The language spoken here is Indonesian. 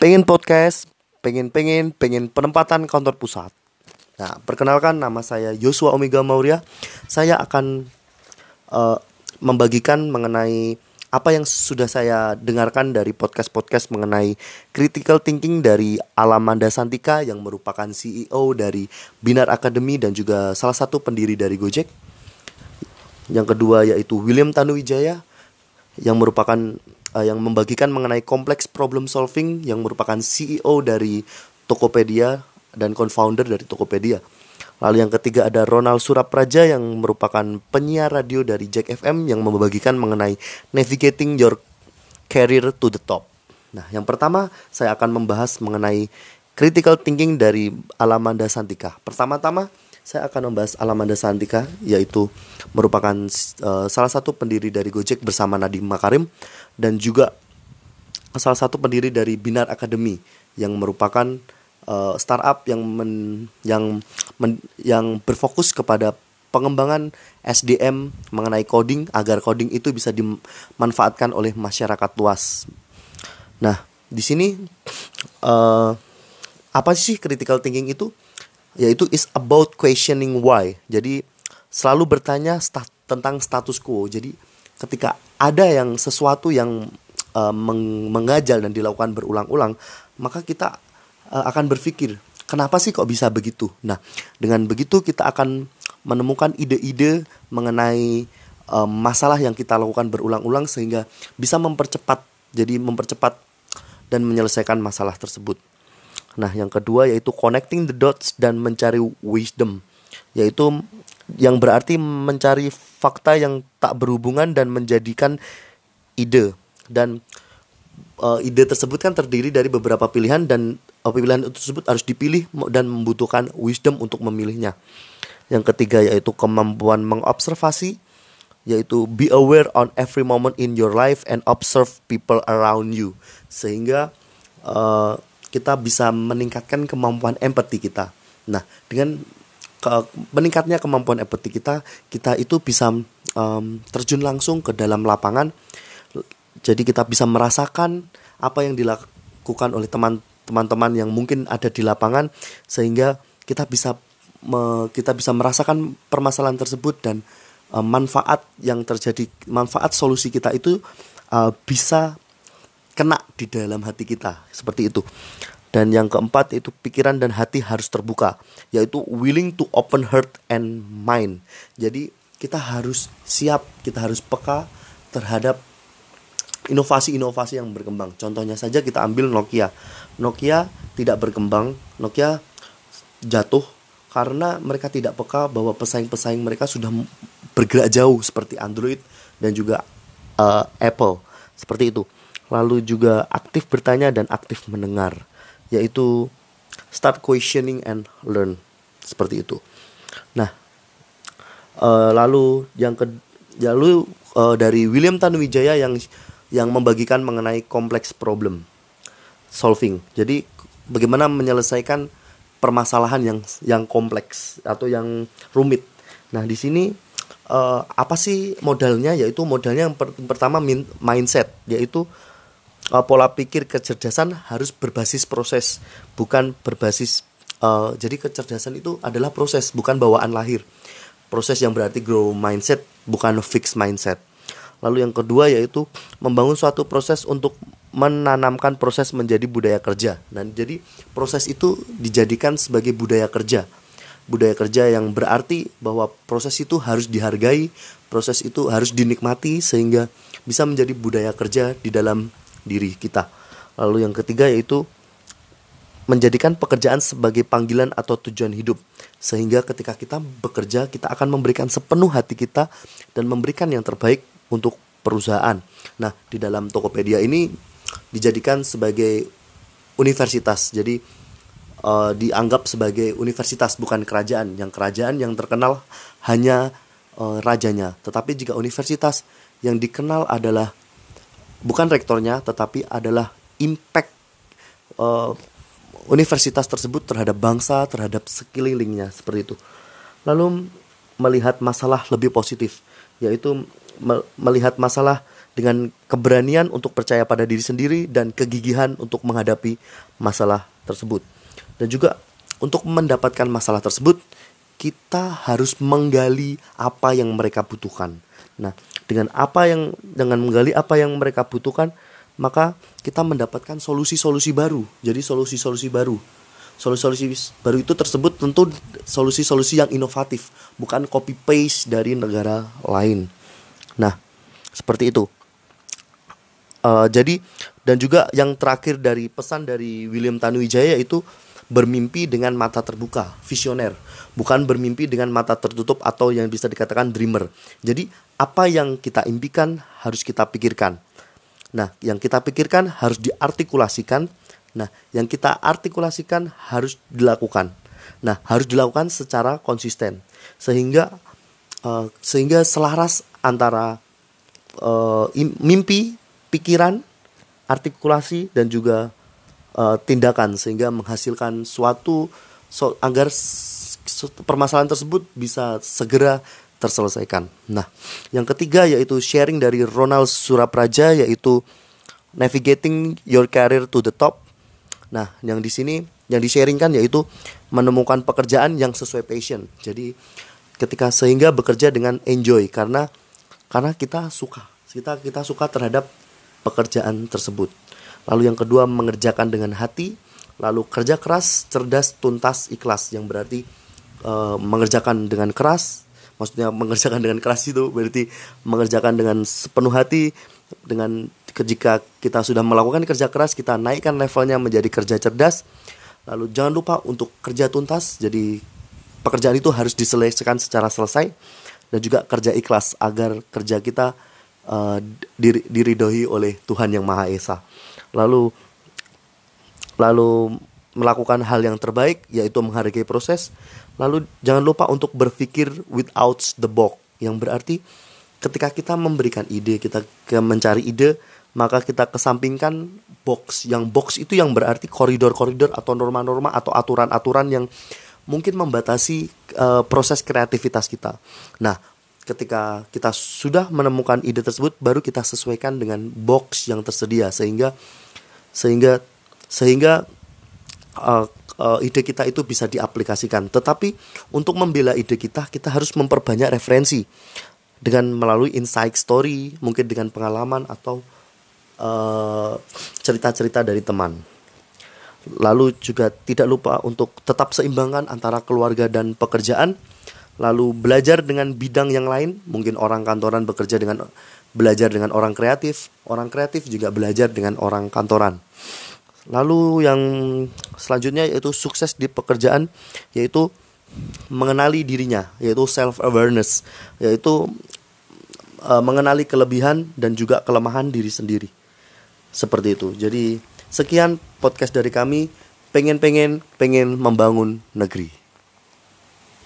pengen podcast, pengen pengen pengen penempatan kantor pusat. Nah, perkenalkan nama saya Yosua Omega Maurya. Saya akan uh, membagikan mengenai apa yang sudah saya dengarkan dari podcast-podcast mengenai critical thinking dari Alamanda Santika yang merupakan CEO dari Binar Academy dan juga salah satu pendiri dari Gojek. Yang kedua yaitu William Tanuwijaya yang merupakan uh, yang membagikan mengenai kompleks problem solving yang merupakan CEO dari Tokopedia dan co-founder dari Tokopedia. Lalu yang ketiga ada Ronald Surapraja yang merupakan penyiar radio dari Jack FM yang membagikan mengenai navigating your career to the top. Nah, yang pertama saya akan membahas mengenai critical thinking dari Alamanda Santika. Pertama-tama saya akan membahas Alamanda Santika yaitu merupakan uh, salah satu pendiri dari Gojek bersama Nadiem Makarim dan juga salah satu pendiri dari Binar Academy yang merupakan uh, startup yang men, yang men, yang berfokus kepada pengembangan SDM mengenai coding agar coding itu bisa dimanfaatkan oleh masyarakat luas. Nah, di sini uh, apa sih critical thinking itu? Yaitu is about questioning why. Jadi selalu bertanya sta tentang status quo. Jadi ketika ada yang sesuatu yang uh, meng mengajal dan dilakukan berulang-ulang, maka kita uh, akan berpikir, kenapa sih kok bisa begitu? Nah, dengan begitu kita akan menemukan ide-ide mengenai uh, masalah yang kita lakukan berulang-ulang sehingga bisa mempercepat, jadi mempercepat dan menyelesaikan masalah tersebut. Nah, yang kedua yaitu connecting the dots dan mencari wisdom, yaitu yang berarti mencari fakta yang tak berhubungan dan menjadikan ide dan uh, ide tersebut kan terdiri dari beberapa pilihan dan pilihan tersebut harus dipilih dan membutuhkan wisdom untuk memilihnya. Yang ketiga yaitu kemampuan mengobservasi yaitu be aware on every moment in your life and observe people around you sehingga uh, kita bisa meningkatkan kemampuan empati kita. Nah, dengan ke, meningkatnya kemampuan empati kita, kita itu bisa um, terjun langsung ke dalam lapangan. Jadi kita bisa merasakan apa yang dilakukan oleh teman teman-teman yang mungkin ada di lapangan sehingga kita bisa me, kita bisa merasakan permasalahan tersebut dan uh, manfaat yang terjadi manfaat solusi kita itu uh, bisa kena di dalam hati kita seperti itu dan yang keempat itu pikiran dan hati harus terbuka yaitu willing to open heart and mind jadi kita harus siap kita harus peka terhadap inovasi-inovasi yang berkembang. Contohnya saja kita ambil Nokia. Nokia tidak berkembang, Nokia jatuh karena mereka tidak peka bahwa pesaing-pesaing mereka sudah bergerak jauh seperti Android dan juga uh, Apple. Seperti itu. Lalu juga aktif bertanya dan aktif mendengar, yaitu start questioning and learn. Seperti itu. Nah, uh, lalu yang ke lalu uh, dari William Tanuwijaya yang yang membagikan mengenai kompleks problem solving. Jadi bagaimana menyelesaikan permasalahan yang yang kompleks atau yang rumit. Nah, di sini uh, apa sih modalnya? Yaitu modalnya yang per pertama min mindset, yaitu uh, pola pikir kecerdasan harus berbasis proses, bukan berbasis uh, jadi kecerdasan itu adalah proses, bukan bawaan lahir. Proses yang berarti grow mindset, bukan fix mindset. Lalu yang kedua yaitu membangun suatu proses untuk menanamkan proses menjadi budaya kerja. Dan jadi proses itu dijadikan sebagai budaya kerja. Budaya kerja yang berarti bahwa proses itu harus dihargai, proses itu harus dinikmati sehingga bisa menjadi budaya kerja di dalam diri kita. Lalu yang ketiga yaitu menjadikan pekerjaan sebagai panggilan atau tujuan hidup sehingga ketika kita bekerja kita akan memberikan sepenuh hati kita dan memberikan yang terbaik untuk perusahaan. Nah, di dalam Tokopedia ini dijadikan sebagai universitas. Jadi uh, dianggap sebagai universitas bukan kerajaan. Yang kerajaan yang terkenal hanya uh, rajanya, tetapi jika universitas yang dikenal adalah bukan rektornya tetapi adalah impact uh, universitas tersebut terhadap bangsa, terhadap sekelilingnya seperti itu. Lalu melihat masalah lebih positif, yaitu melihat masalah dengan keberanian untuk percaya pada diri sendiri dan kegigihan untuk menghadapi masalah tersebut. Dan juga untuk mendapatkan masalah tersebut, kita harus menggali apa yang mereka butuhkan. Nah, dengan apa yang dengan menggali apa yang mereka butuhkan, maka kita mendapatkan solusi-solusi baru. Jadi solusi-solusi baru. Solusi-solusi baru itu tersebut tentu solusi-solusi yang inovatif, bukan copy paste dari negara lain. Nah, seperti itu. Uh, jadi dan juga yang terakhir dari pesan dari William Tanuwijaya itu bermimpi dengan mata terbuka, visioner, bukan bermimpi dengan mata tertutup atau yang bisa dikatakan dreamer. Jadi apa yang kita impikan harus kita pikirkan. Nah, yang kita pikirkan harus diartikulasikan. Nah, yang kita artikulasikan harus dilakukan. Nah, harus dilakukan secara konsisten sehingga uh, sehingga selaras antara uh, mimpi, pikiran, artikulasi dan juga uh, tindakan sehingga menghasilkan suatu so, agar permasalahan tersebut bisa segera terselesaikan. Nah, yang ketiga yaitu sharing dari Ronald Surapraja yaitu navigating your career to the top. Nah, yang di sini yang di-sharingkan yaitu menemukan pekerjaan yang sesuai passion. Jadi ketika sehingga bekerja dengan enjoy karena karena kita suka. Kita kita suka terhadap pekerjaan tersebut. Lalu yang kedua mengerjakan dengan hati, lalu kerja keras, cerdas, tuntas, ikhlas yang berarti uh, mengerjakan dengan keras, maksudnya mengerjakan dengan keras itu berarti mengerjakan dengan sepenuh hati dengan jika kita sudah melakukan kerja keras kita naikkan levelnya menjadi kerja cerdas. Lalu jangan lupa untuk kerja tuntas jadi pekerjaan itu harus diselesaikan secara selesai. Dan juga kerja ikhlas agar kerja kita uh, oleh Tuhan yang Maha Esa. Lalu lalu melakukan hal yang terbaik yaitu menghargai proses Lalu jangan lupa untuk berpikir without the box yang berarti ketika kita memberikan ide, kita mencari ide, maka kita kesampingkan box. Yang box itu yang berarti koridor-koridor atau norma-norma atau aturan-aturan yang mungkin membatasi uh, proses kreativitas kita. Nah, ketika kita sudah menemukan ide tersebut baru kita sesuaikan dengan box yang tersedia sehingga sehingga sehingga uh, uh, ide kita itu bisa diaplikasikan. Tetapi untuk membela ide kita, kita harus memperbanyak referensi dengan melalui insight story, mungkin dengan pengalaman atau eh, cerita-cerita uh, dari teman. Lalu juga tidak lupa untuk tetap seimbangkan antara keluarga dan pekerjaan. Lalu belajar dengan bidang yang lain, mungkin orang kantoran bekerja dengan belajar dengan orang kreatif, orang kreatif juga belajar dengan orang kantoran. Lalu yang selanjutnya yaitu sukses di pekerjaan yaitu mengenali dirinya yaitu self awareness yaitu e, mengenali kelebihan dan juga kelemahan diri sendiri. Seperti itu. Jadi sekian podcast dari kami pengen pengen pengen membangun negeri.